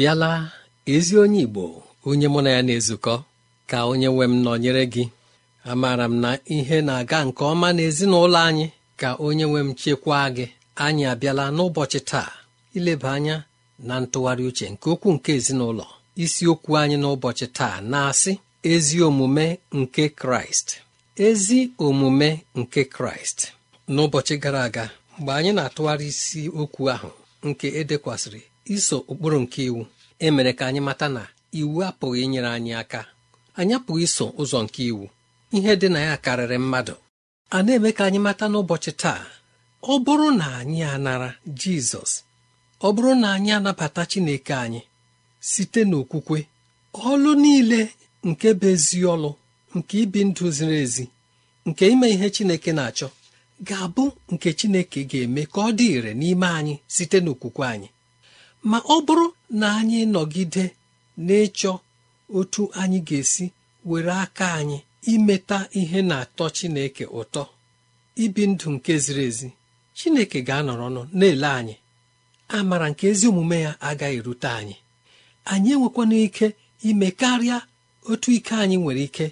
Ị bịala ezi onye Igbo onye mụ na ya na-ezukọ ka onye nwe m nọnyere gị. Amaara m na ihe na-aga nke ọma n'ezinụlọ anyị ka onye nwe m chekwaa gị. Anyị abịala n'ụbọchị taa ileba anya na ntụgharị uche nke okwu nke ezinụlọ. Isiokwu anyị n'ụbọchị taa na-asị ezi omume nke Kraịst. Ezi omume nke Kraịst. N'ụbọchị gara aga mgbe anyị na-atụgharị isi okwu ahụ nke edekwasịrị iso ụkpụrụ nke iwu. Emere ka anyị mata na iwu apụghị inyere anyị aka. Anyị apụghị iso ụzọ nke iwu. Ihe dị na ya karịrị mmadụ. A na-eme ka anyị mata n'ụbọchị taa ọ bụrụ na anyị anara Jizọs ọ bụrụ na anyị anabata Chineke anyị site n'okwukwe ọlụ niile nke bụ ezi ọlụ nke ibi ndụ ziri ezi nke ime ihe Chineke na-achọ ga-abụ nke Chineke ga-eme ka ọ dị ire n'ime anyị site n'okwukwe anyị. Ma ọ bụrụ na anyị nọgide n'ịchọ otu anyị ga-esi were aka anyị imeta ihe na-atọ Chineke ụtọ ibi ndụ nke ziri ezi Chineke ga-anọrọ ọnụ na-ele anyị. Amara nke ezi omume ya agaghị erute anyị. Anyị enwekwana ike ime karịa otu ike anyị nwere ike.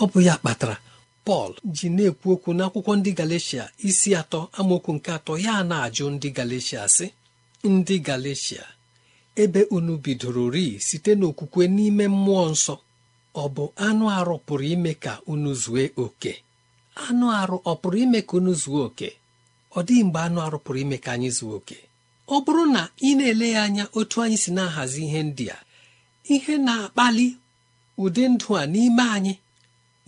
Ọ bụ ya kpatara Pọl ji na-ekwu okwu n'akwụkwọ ndị Galatia isi atọ amaokwu nke atọ ya na-ajụ ndị Galatia sị ndị Galeshia ebe unu bidoro rii site n'okwukwe n'ime mmụọ nsọ. Ọ bụ anụ arụ pụrụ ime ka unu zue oke. Anụ arụ ọ pụrụ ime ka unu zuo oke? Ọ dịghị mgbe anụ arụ pụrụ ime ka anyị zuo oke. Ọ bụrụ na ị na-ele ya anya otu anyị si na-ahazi ihe ndị a ihe na-akpali ụdị ndụ a n'ime anyị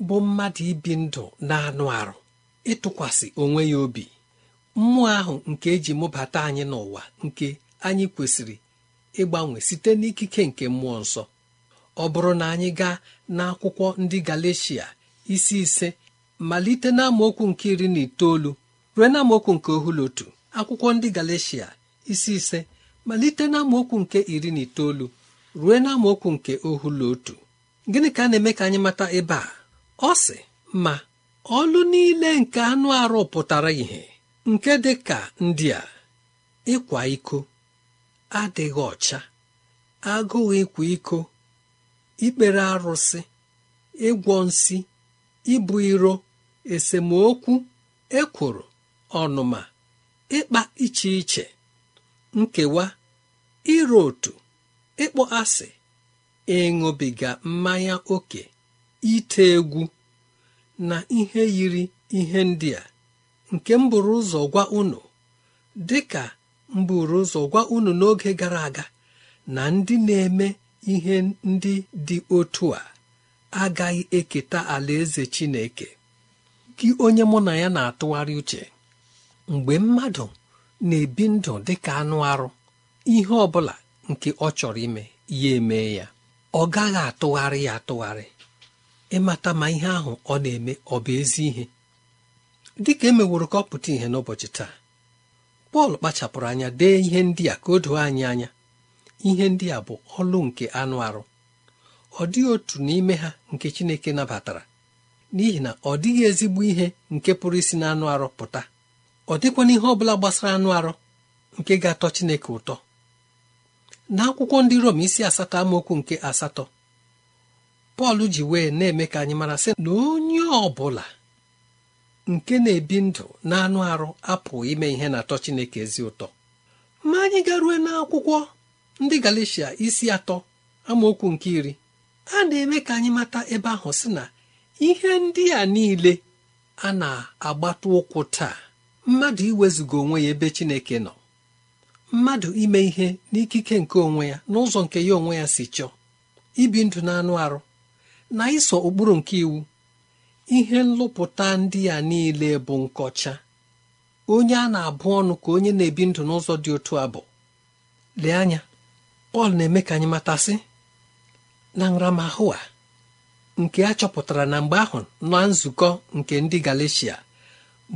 bụ mmadụ ibi ndụ na anụ arụ ịtụkwasị onwe ya obi. Mmụọ ahụ nke eji mụbata anyị n'ụwa nke anyị kwesịrị ịgbanwe site n'ikike nke mmụọ nsọ. Ọ bụrụ na anyị gaa n'akwụkwọ ndị Galeshia isi ise malite n'amaokwu nke iri na itoolu ruo n'amaokwu nke otu akwụkwọ ndị Galeshia isi ise malite n'amaokwu nke iri na itoolu ruo n'amaokwu nke ohu na otu. Gịnị ka a na-eme ka anyị mata ebe a? Ọ sị ma ọlụ niile nke anụ arụ pụtara ìhè. Nke dị ka ndị a ịkwa iko adịghị ọcha agụụ ịkwa iko ikpere arụsị ịgwọ nsị ibu iro esemokwu ekworo ọnụma ịkpa iche iche nkewa iro otu ịkpọ asị ịṅụbiga mmanya ókè ite egwu na ihe yiri ihe ndị a. nke m buru ụzọ gwa unu dị ka m buru ụzọ gwa unu n'oge gara aga na ndị na-eme ihe ndị dị otu a agaghị eketa alaeze Chineke gị onye mụ na ya na-atụgharị uche. Mgbe mmadụ na-ebi ndụ dị ka anụ arụ ihe ọ bụla nke ọ chọrọ ime ya eme ya. Ọ gaghị atụgharị ya atụgharị. Ịmata ma ihe ahụ ọ na-eme ọ bụ ezi ihe? Dị ka emeworo ka ọ pụta ihe n'ụbọchị taa Pọl kpachapụrụ anya dee ihe ndị a ka o doo anyị anya. Ihe ndị a bụ ọlụ nke anụ arụ. Ọ dịghị otu n'ime ha nke Chineke nabatara n'ihi na ọ dịghị ezigbo ihe nke pụrụ isi n'anụ arụ pụta. Ọ dịkwana ihe ọ bụla gbasara anụ arụ nke ga-atọ Chineke ụtọ. N'akwụkwọ ndị Rom isi asatọ amaokwu nke asatọ Pọl ji wee na-eme ka anyị mara sị na onye ọ bụla nke na-ebi ndụ na-anụ arụ apụ ime ihe na-atọ Chineke ezi ụtọ. Ma anyị garue n'akwụkwọ ndị Galeshia isi atọ amaokwu nke iri. A na-eme ka anyị mata ebe ahụ sị na ihe ndị a niile a na-agbata ụkwụ taa mmadụ iwezuga onwe ya ebe Chineke nọ. Mmadụ ime ihe n'ikike nke onwe ya n'ụzọ nke ya onwe ya si chọọ. Ibi ndụ na-anụ arụ na iso ụkpụrụ nke iwu ihe nlụpụta ndị a niile bụ nkọcha. Onye a na-abụ ọnụ ka onye na-ebi ndụ n'ụzọ dị otu a bụ. Lee anya Pọl na-eme ka anyị matasị na nramahụ a nke a chọpụtara na mgbe ahụ na nzukọ nke ndị Galeshia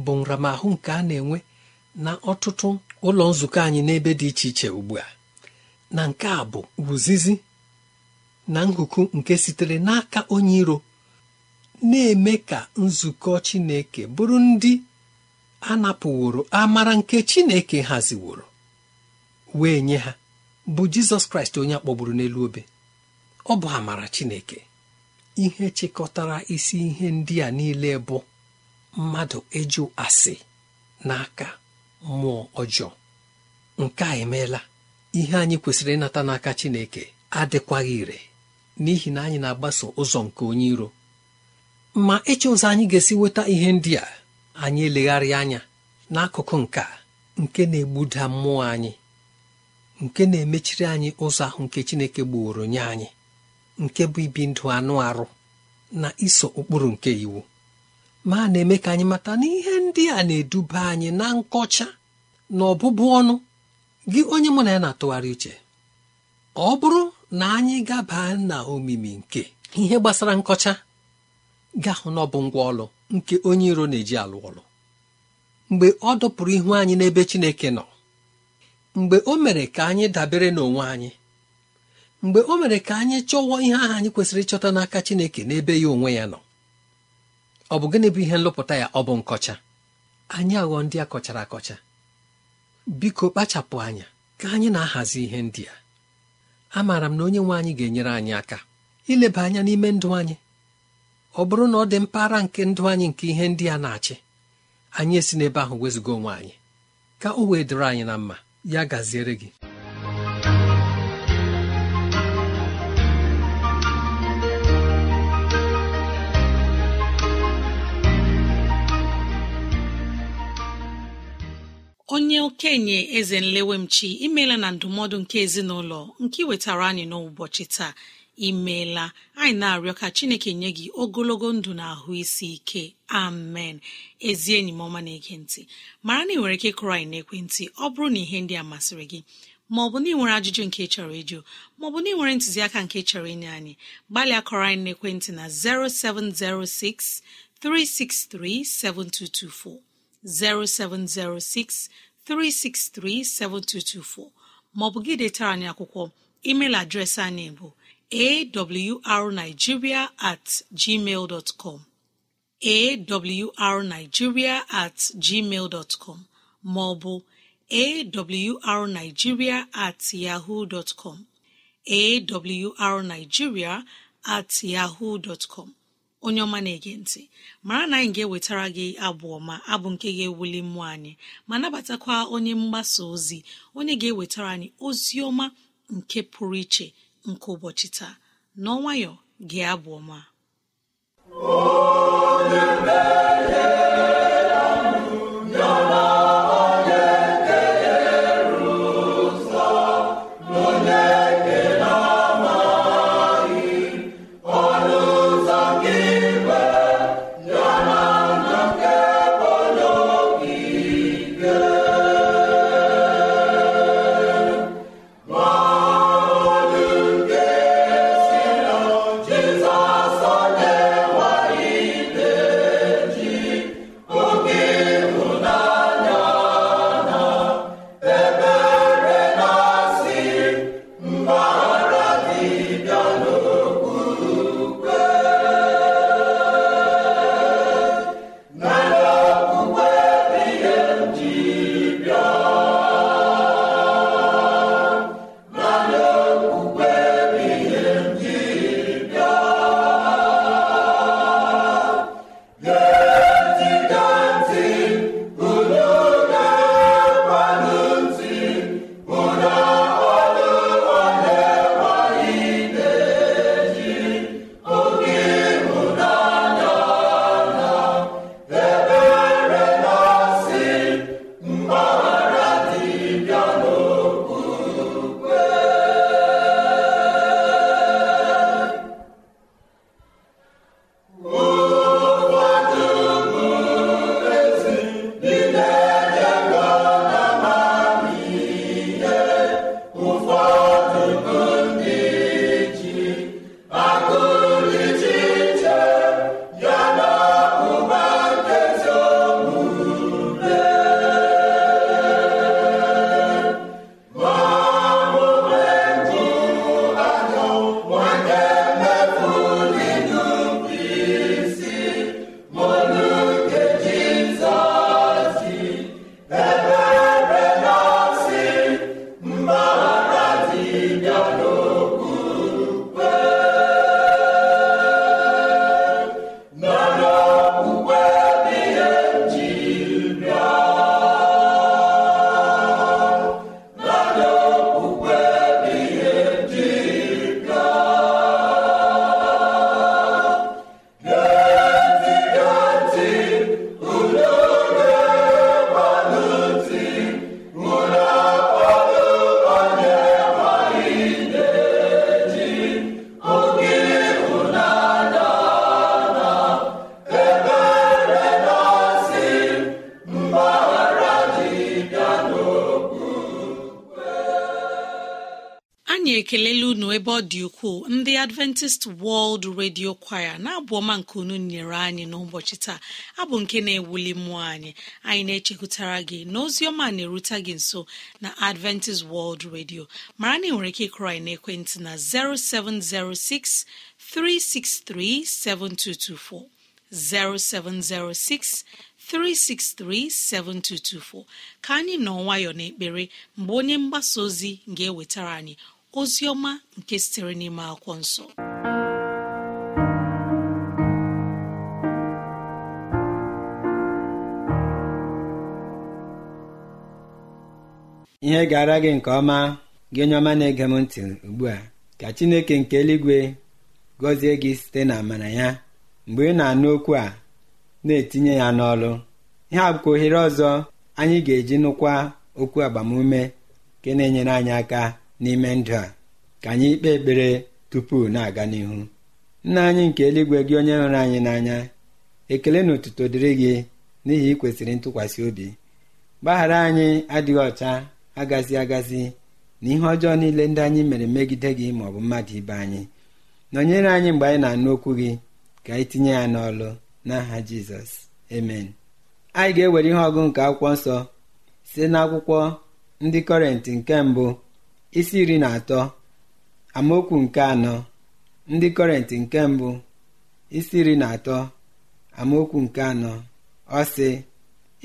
bụ nramahụ nke a na-enwe na ọtụtụ ụlọ nzukọ anyị n'ebe dị iche iche ugbu a. Na nke a bụ wuzizi na nhuku nke sitere n'aka onye iro na-eme ka nzukọ Chineke bụrụ ndị a napụworo amara nke Chineke haziworo wee nye ha bụ Jizọs Kraịst onye akpọgburu n'elu obe. Ọ bụ amara Chineke. Ihe chịkọtara isi ihe ndị a niile bụ mmadụ ịjụ asị n'aka mmụọ ọjọọ. Nke a emeela. Ihe anyị kwesịrị ịnata n'aka Chineke adịkwaghị ire n'ihi na anyị na-agbaso ụzọ nke onye iro. Ma ịchọ ụzọ anyị ga-esi weta ihe ndị a anyị elegharị anya n'akụkụ nke nke na-egbuda mmụọ anyị nke na-emechiri anyị ụzọ ahụ nke Chineke gbuoro nye anyị nke bụ ibi ndụ anụ arụ na iso ụkpụrụ nke iwu. Ma na-eme ka anyị mata na ihe ndị a na-eduba anyị na nkọcha na ọbụbụ ọnụ. Gị onye mụ na ya na-atụgharị uche ọ bụrụ na anyị gaba na omimi nke ihe gbasara nkọcha gahụ na ọ bụ ngwa ọlụ nke onye iro na-eji alụ ọlụ. Mgbe ọ dọpụrụ ihu anyị n'ebe Chineke nọ mgbe o mere ka anyị dabere n'onwe anyị mgbe o mere ka anyị chọwọ ihe ahụ anyị kwesịrị ịchọta n'aka Chineke n'ebe ya onwe ya nọ ọ bụ gịnị bụ ihe nlụpụta ya? Ọ bụ nkọcha. Anyị aghọ ndị a kọchara akọcha. Biko kpachapụ anya ka anyị na-ahazi ihe ndị a. Amaara m na onye nwe anyị ga-enyere anyị aka ileba anya n'ime ndụ anyị. Ọ bụrụ na ọ dị mpaghara nke ndụ anyị nke ihe ndị a na-achị anyị esi n'ebe ahụ wezụga onwe anyị. Ka o wee dịrị anyị na mma ya gaziere gị. Onye okenye eze nlewemchi imeela na ndụmọdụ nke ezinụlọ nke iwetara anyị n'ụbọchị taa. Imeela. Anyị na-arịọ ka chineke nye gị ogologo ndụ na ahụ isi ike. Amen. Ezi enyi m ọma na-ege ntị mara na ị nwere ike ịkụrụ anyị n'ekwentị ọ bụrụ na ihe ndị a masịrị gị maọbụ na ị nwere ajụjụ nke chọrọ ịjụ maọbụ na ị nwere ntụziaka nke chọrọ inye anyị gbalịa kọrọ anyị n'ekwentị na 0706 363 7224 0706 363-7224 maọbụ gị detara anyị akwụkwọ email adreesị anyị bụ awrnigeria at gmail com. Awrnigeria at maọbụ awrnigeria at yahoo com. Awrnigeria at yahoo com. Onye ọma na-ege ntị mara na anyị ga-ewetara gị abụ ọma abụ nke ga-ewuli mmụọ anyị ma nabatakwa onye mgbasa ozi onye ga-ewetara anyị ozi ọma nke pụrụ iche nke ụbọchị taa. N'ọnwayọ gị abụ ọma. Ebe ọ dị ukwuu ndị adventist world radio choir na-abụ ọma nke unu nyere anyị n'ụbọchị taa. Abụ nke na-ewuli mmụọ anyị. Anyị na-echekwutara gị na ozi ọma na-erute gị nso na adventist world radio. Mara na ị nwere ike ịkụrụ anyị n'ekwentị na 0706 363 7224 0706 363-7224 ka anyị nọ nwayọọ n'ekpere mgbe onye mgbasa ozi ga-ewetara anyị ozi ọma nke sitere n'ime akwụkwọ nsọ. Ihe gara gị nke ọma gị onye ọma na-ege m ntị ugbu a ka chineke nke eluigwe gọzie gị site na amara ya. Mgbe ị na-anụ okwu a na-etinye ya n'ọlụ. Ihe a bụkwa ohere ọzọ anyị ga-eji nụkwa okwu agbamume nke na-enyere anyị aka n'ime ndụ a ka anyị kpee ekpere tupu na-aga n'ihu. Nna anyị nke eluigwe gị onye hụrụ anyị n'anya ekele na otuto dịrị gị n'ihi ikwesịrị ntụkwasị obi. Gbaghara anyị adịghị ọcha agazi agazi na ihe ọjọọ niile ndị anyị mere megide gị ma ọ bụ mmadụ ibe anyị. Nọnyere anyị mgbe anyị na-anụ okwu gị ka anyị tinye ya n'ọlụ n'aha jizọs. Emen anyị ga-ewere ihe ọgụ nke akwụkwọ nsọ site n'akwụkwọ ndị kọrentị nke mbụ isi iri na atọ amaokwu nke anọ ndị kọrentị nke mbụ isi iri na atọ amaokwu nke anọ. Ọ sị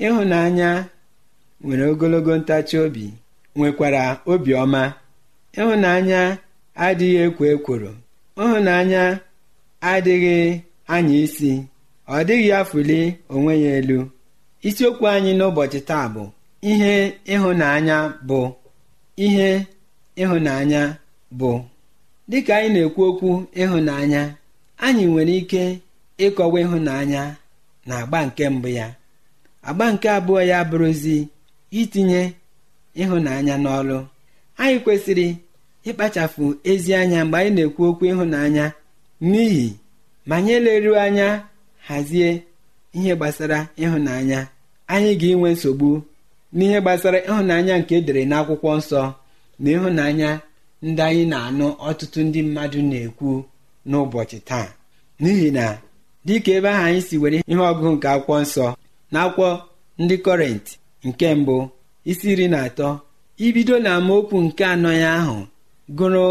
ịhụnanya nwere ogologo ntachi obi nwekwara obiọma. Ịhụnanya adịghị ekwo ekworo. Ịhụnanya adịghị anya isi. Ọ dịghị afụli onwe ya elu. Isiokwu anyị n'ụbọchị taa bụ ihe ịhụnanya bụ ihe ịhụnanya bụ dịka anyị na-ekwu okwu ịhụnanya anyị nwere ike ịkọwa ịhụnanya na agba nke mbụ ya. Agba nke abụọ ya bụrụzi itinye ịhụnanya n'ọlụ anyị kwesịrị ịkpachapụ ezi anya mgbe anyị na-ekwu okwu ịhụnanya n'ihi ma anyị eleruo anya hazie ihe gbasara ịhụnanya. Anyị ga-enwe nsogbu n'ihe gbasara ịhụnanya nke edere n'akwụkwọ nsọ. Na ịhụnanya ndị anyị na-anụ ọtụtụ ndị mmadụ na-ekwu n'ụbọchị taa. N'ihi na dịka ebe ahụ anyị si were ihe ọgụgụ nke akwụkwọ nsọ na akwụkwọ ndị kọrentị nke mbụ isi iri na atọ ibido na amaokwu nke anọ ya ahụ gụrụ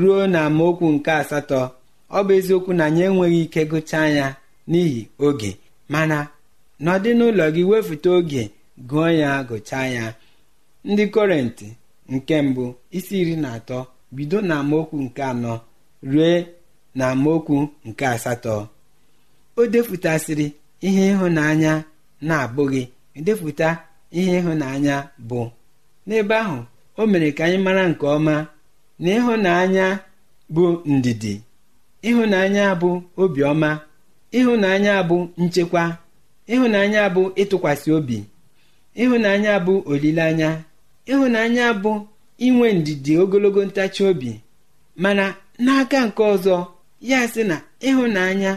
ruo na amaokwu nke asatọ ọ bụ eziokwu na anyị enweghị ike gụchaa ya n'ihi oge. Mana n'ọdị n'ụlọ gị wefute oge gụọ ya gụchaa ya. Ndị kọrentị nke mbụ isi iri na atọ bido na amaokwu nke anọ rue na amaokwu nke asatọ. O defụtasịrị ihe ịhụnanya na-abụghị edepụta ihe ịhụnanya bụ. N'ebe ahụ o mere ka anyị mara nke ọma na ịhụnanya bụ ndidi ịhụnanya bụ obiọma ịhụnanya bụ nchekwa ịhụnanya bụ ịtụkwasị obi ịhụnanya bụ olileanya. Ịhụnanya bụ inwe ndidi ogologo ntachi obi mana n'aka nke ọzọ ya sị na ịhụnanya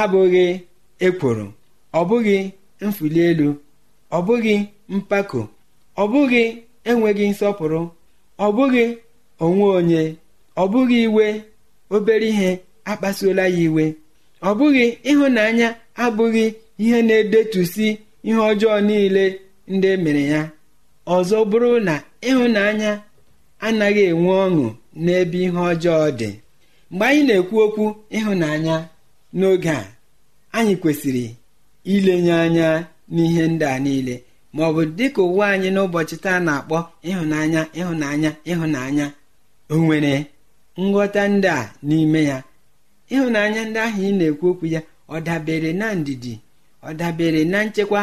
abụghị ekworo ọ bụghị mfuli elu ọ bụghị mpako ọ bụghị enweghị nsọpụrụ ọ bụghị onwe onye ọ bụghị iwe obere ihe akpasuola ya iwe. Ọ bụghị ịhụnanya abụghị ihe na-edetusi ihe ọjọọ niile ndị mere ya. Ọzọ bụrụ na ịhụnanya anaghị enwe ọṅụ n'ebe ihe ọjọọ dị. Mgbe anyị na-ekwu okwu ịhụnanya n'oge a anyị kwesịrị ilenye anya n'ihe ndị a niile ma ọ bụ dịka ụwa anyị n'ụbọchị taa na-akpọ ịhụnanya ịhụnanya ịhụnanya. O nwere nghọta ndị a n'ime ya. Ịhụnanya ndị ahụ ị na-ekwu okwu ya ọ dabere na ndidi ọ dabere na nchekwa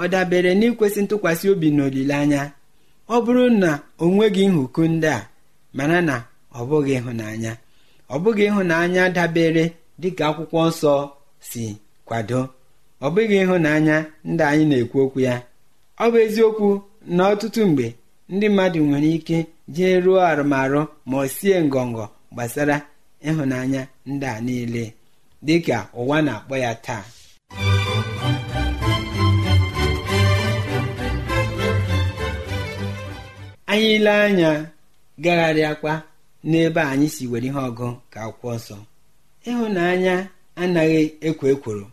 ọ dabere n'ikwesị ntụkwasị obi na olileanya ọ bụrụ na o nweghị nhụkụ ndị a mana na ọ bụghị ịhụnanya. Ọ bụghị ịhụnanya dabere dịka akwụkwọ nsọ si kwado. Ọ bụghị ịhụnanya ndị anyị na-ekwu okwu ya. Ọ bụ eziokwu na ọtụtụ mgbe ndị mmadụ nwere ike jee ruo arụmarụ ma ọ sie ngọngọ gbasara ịhụnanya ndị a niile dịka ụwa na-akpọ ya taa. Anyị ile anya gagharịakwa n'ebe anyị si were ihe ọgụ ka akwụkwọ nsọ. Ịhụnanya anaghị ekwo ekworo.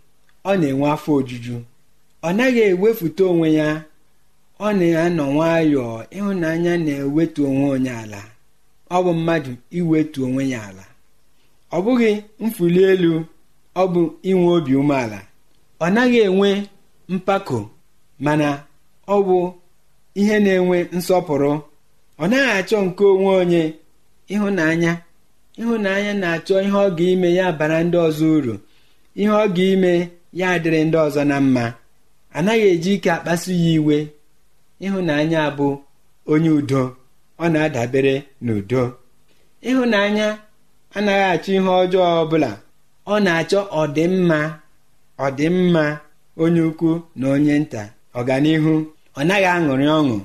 Ọ na-enwe afọ ojuju. Ọ naghị ewefute onwe ya. Ọ na-anọ nwayọọ. Ịhụnanya na-ewetu onwe onye ala. Ọ bụ mmadụ iwetu onwe ya ala. Ọ bụghị mfuli elu ọ bụ inwe obi umeala. Ọ naghị enwe mpako mana ọ bụ ihe na-enwe nsọpụrụ. Ọ naghị achọ nke onwe onye ịhụnanya ịhụnanya na-achọ ihe ọ ga-ime ya bara ndị ọzọ uru ihe ọ ga-ime ya adịrị ndị ọzọ na mma. Anaghị eji ike akpasu ya iwe. Ịhụnanya bụ onye udo ọ na-adabere n'udo. Ịhụnanya anaghị achọ ihe ọjọọ ọbụla ọ na-achọ ọdịmma ọdịmma onye ukwu na onye nta. Ọganihu ọ naghị aṅụrị ọṅụ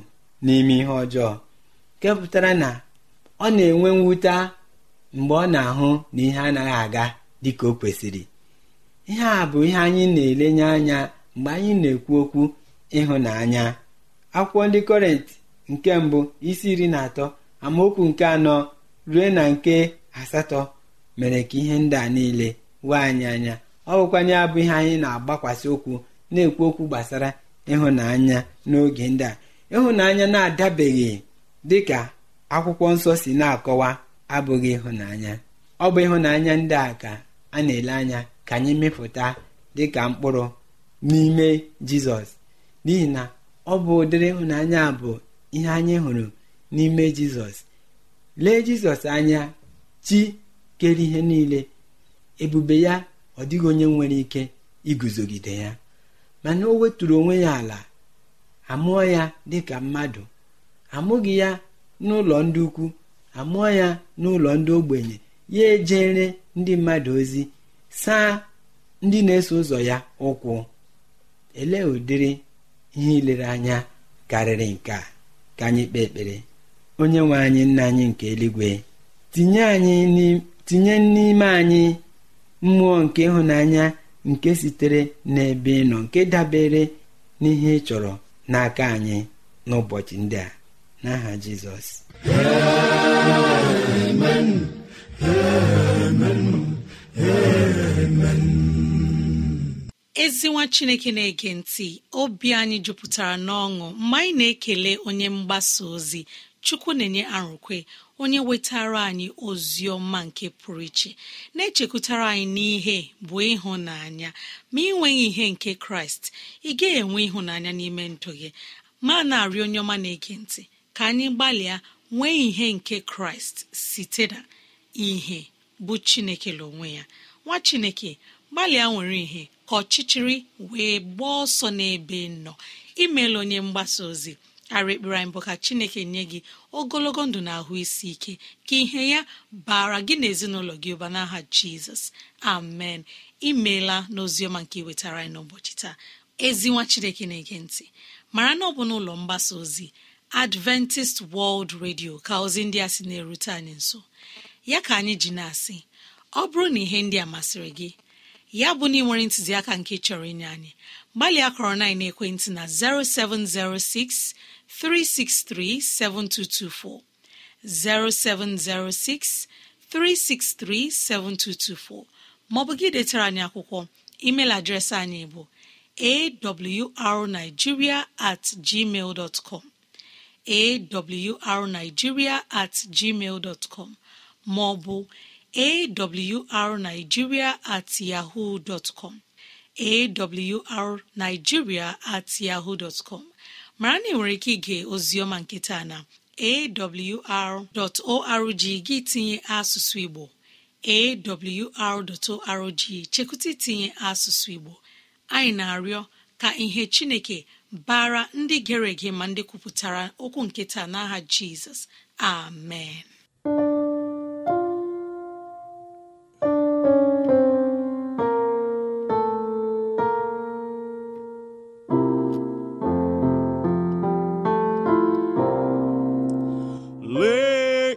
n'ime ihe ọjọọ. Kepụtara na ọ na-enwe mwute mgbe ọ na-ahụ na ihe anaghị aga dịka o kwesịrị. Ihe a bụ ihe anyị na-elenye anya mgbe anyị na-ekwu okwu ịhụnanya. Akwụkwọ ndị kọrentị nke mbụ isi iri na atọ amaokwu nke anọ rue na nke asatọ mere ka ihe ndị a niile wee anyị anya. Ọ bụkwanye abụ ihe anyị na-agbakwasị okwu na-ekwu okwu gbasara ịhụnanya n'oge ndị a. Ịhụnanya na-adabeghị dịka akwụkwọ nsọ si na-akọwa abụghị ịhụnanya. Ọ bụ ịhụnanya ndị a ka a na-ele anya ka anyị mịpụta dịka mkpụrụ n'ime jizọs. N'ihi na ọ bụ ụdịrị ịhụnanya bụ ihe anyị hụrụ n'ime jizọs. Lee jizọs anya chi kere ihe niile ebube ya ọ dịghị onye nwere ike iguzogide ya. Mana o weturu onwe ya ala amụọ ya dịka mmadụ. Amụghị ya n'ụlọ ndị ukwu amụọ ya n'ụlọ ndị ogbenye ya ejere ndị mmadụ ozi saa ndị na-eso ụzọ ya ụkwụ. Elee ụdịrị ihe ilere anya karịrị nke ka anyị kpee ekpere. Onye nwe anyị nna anyị nke eluigwe tinye n'ime anyị mmụọ nke ịhụnanya nke sitere n'ebe ị nọ nke dabere n'ihe ị chọrọ n'aka anyị n'ụbọchị ndị a. n'aha jizọs. Ezinwa chineke na-ege ntị obi anyị jupụtara n'ọṅụ mgbe anyị na-ekele onye mgbasa ozi chukwu na-enye arụkwe onye wetara anyị ozi ọma nke pụrụ iche na-echekwutara anyị n'ihe bụ ịhụnanya. Ma ị nweghị ihe nke kraịst ị gaghị enwe ịhụnanya n'ime ndụ gị. Ma na-arị onye ọma na-ege ntị ka anyị gbalịa nwee ihe nke kraịst site na ihe bụ chineke onwe ya. Nwa chineke gbalịa nwere ihe ka ọchịchịrị wee gbaa ọsọ n'ebe nọ. Imeela onye mgbasa ozi ara ekpere anyị bụ ka chineke nye gị ogologo ndụ na ahụ isi ike ka ihe ya bara gị na ezinụlọ gị ụba n'aha jizọs. Amen. Imeela n'oziọma nke iwetara anyị n'ụbọchị taa. Ezi nwa chineke na-ege ntị mara na ọ bụ n'ụlọ mgbasa ozi adventist world radio ka ozi ndị a sị na-erute anyị nso. Ya ka anyị ji na-asị ọ bụrụ na ihe ndị a masịrị gị ya bụ na ị nwere ntụziaka nke chọrọ inye anyị gbalịa kọrọ na ekwentị na 0706 363 7224 0706 363 7224 maọbụ gị detara anyị akwụkwọ email adreesị anyị bụ awrnigeria at gmail dot com. Awrnigeria at gmail dot com maọbụ awrnigeria at yahoo com awrnigeria at yahoo com. Mara na ị nwere ike ige oziọma nketa na awr.org gị tinye asụsụ Igbo awr.org chekwụta itinye asụsụ Igbo. Anyị na-arịọ ka ihe Chineke bara ndị gere ege ma ndị kwupụtara okwu nkịta n'aha jizọs. Amen. Lee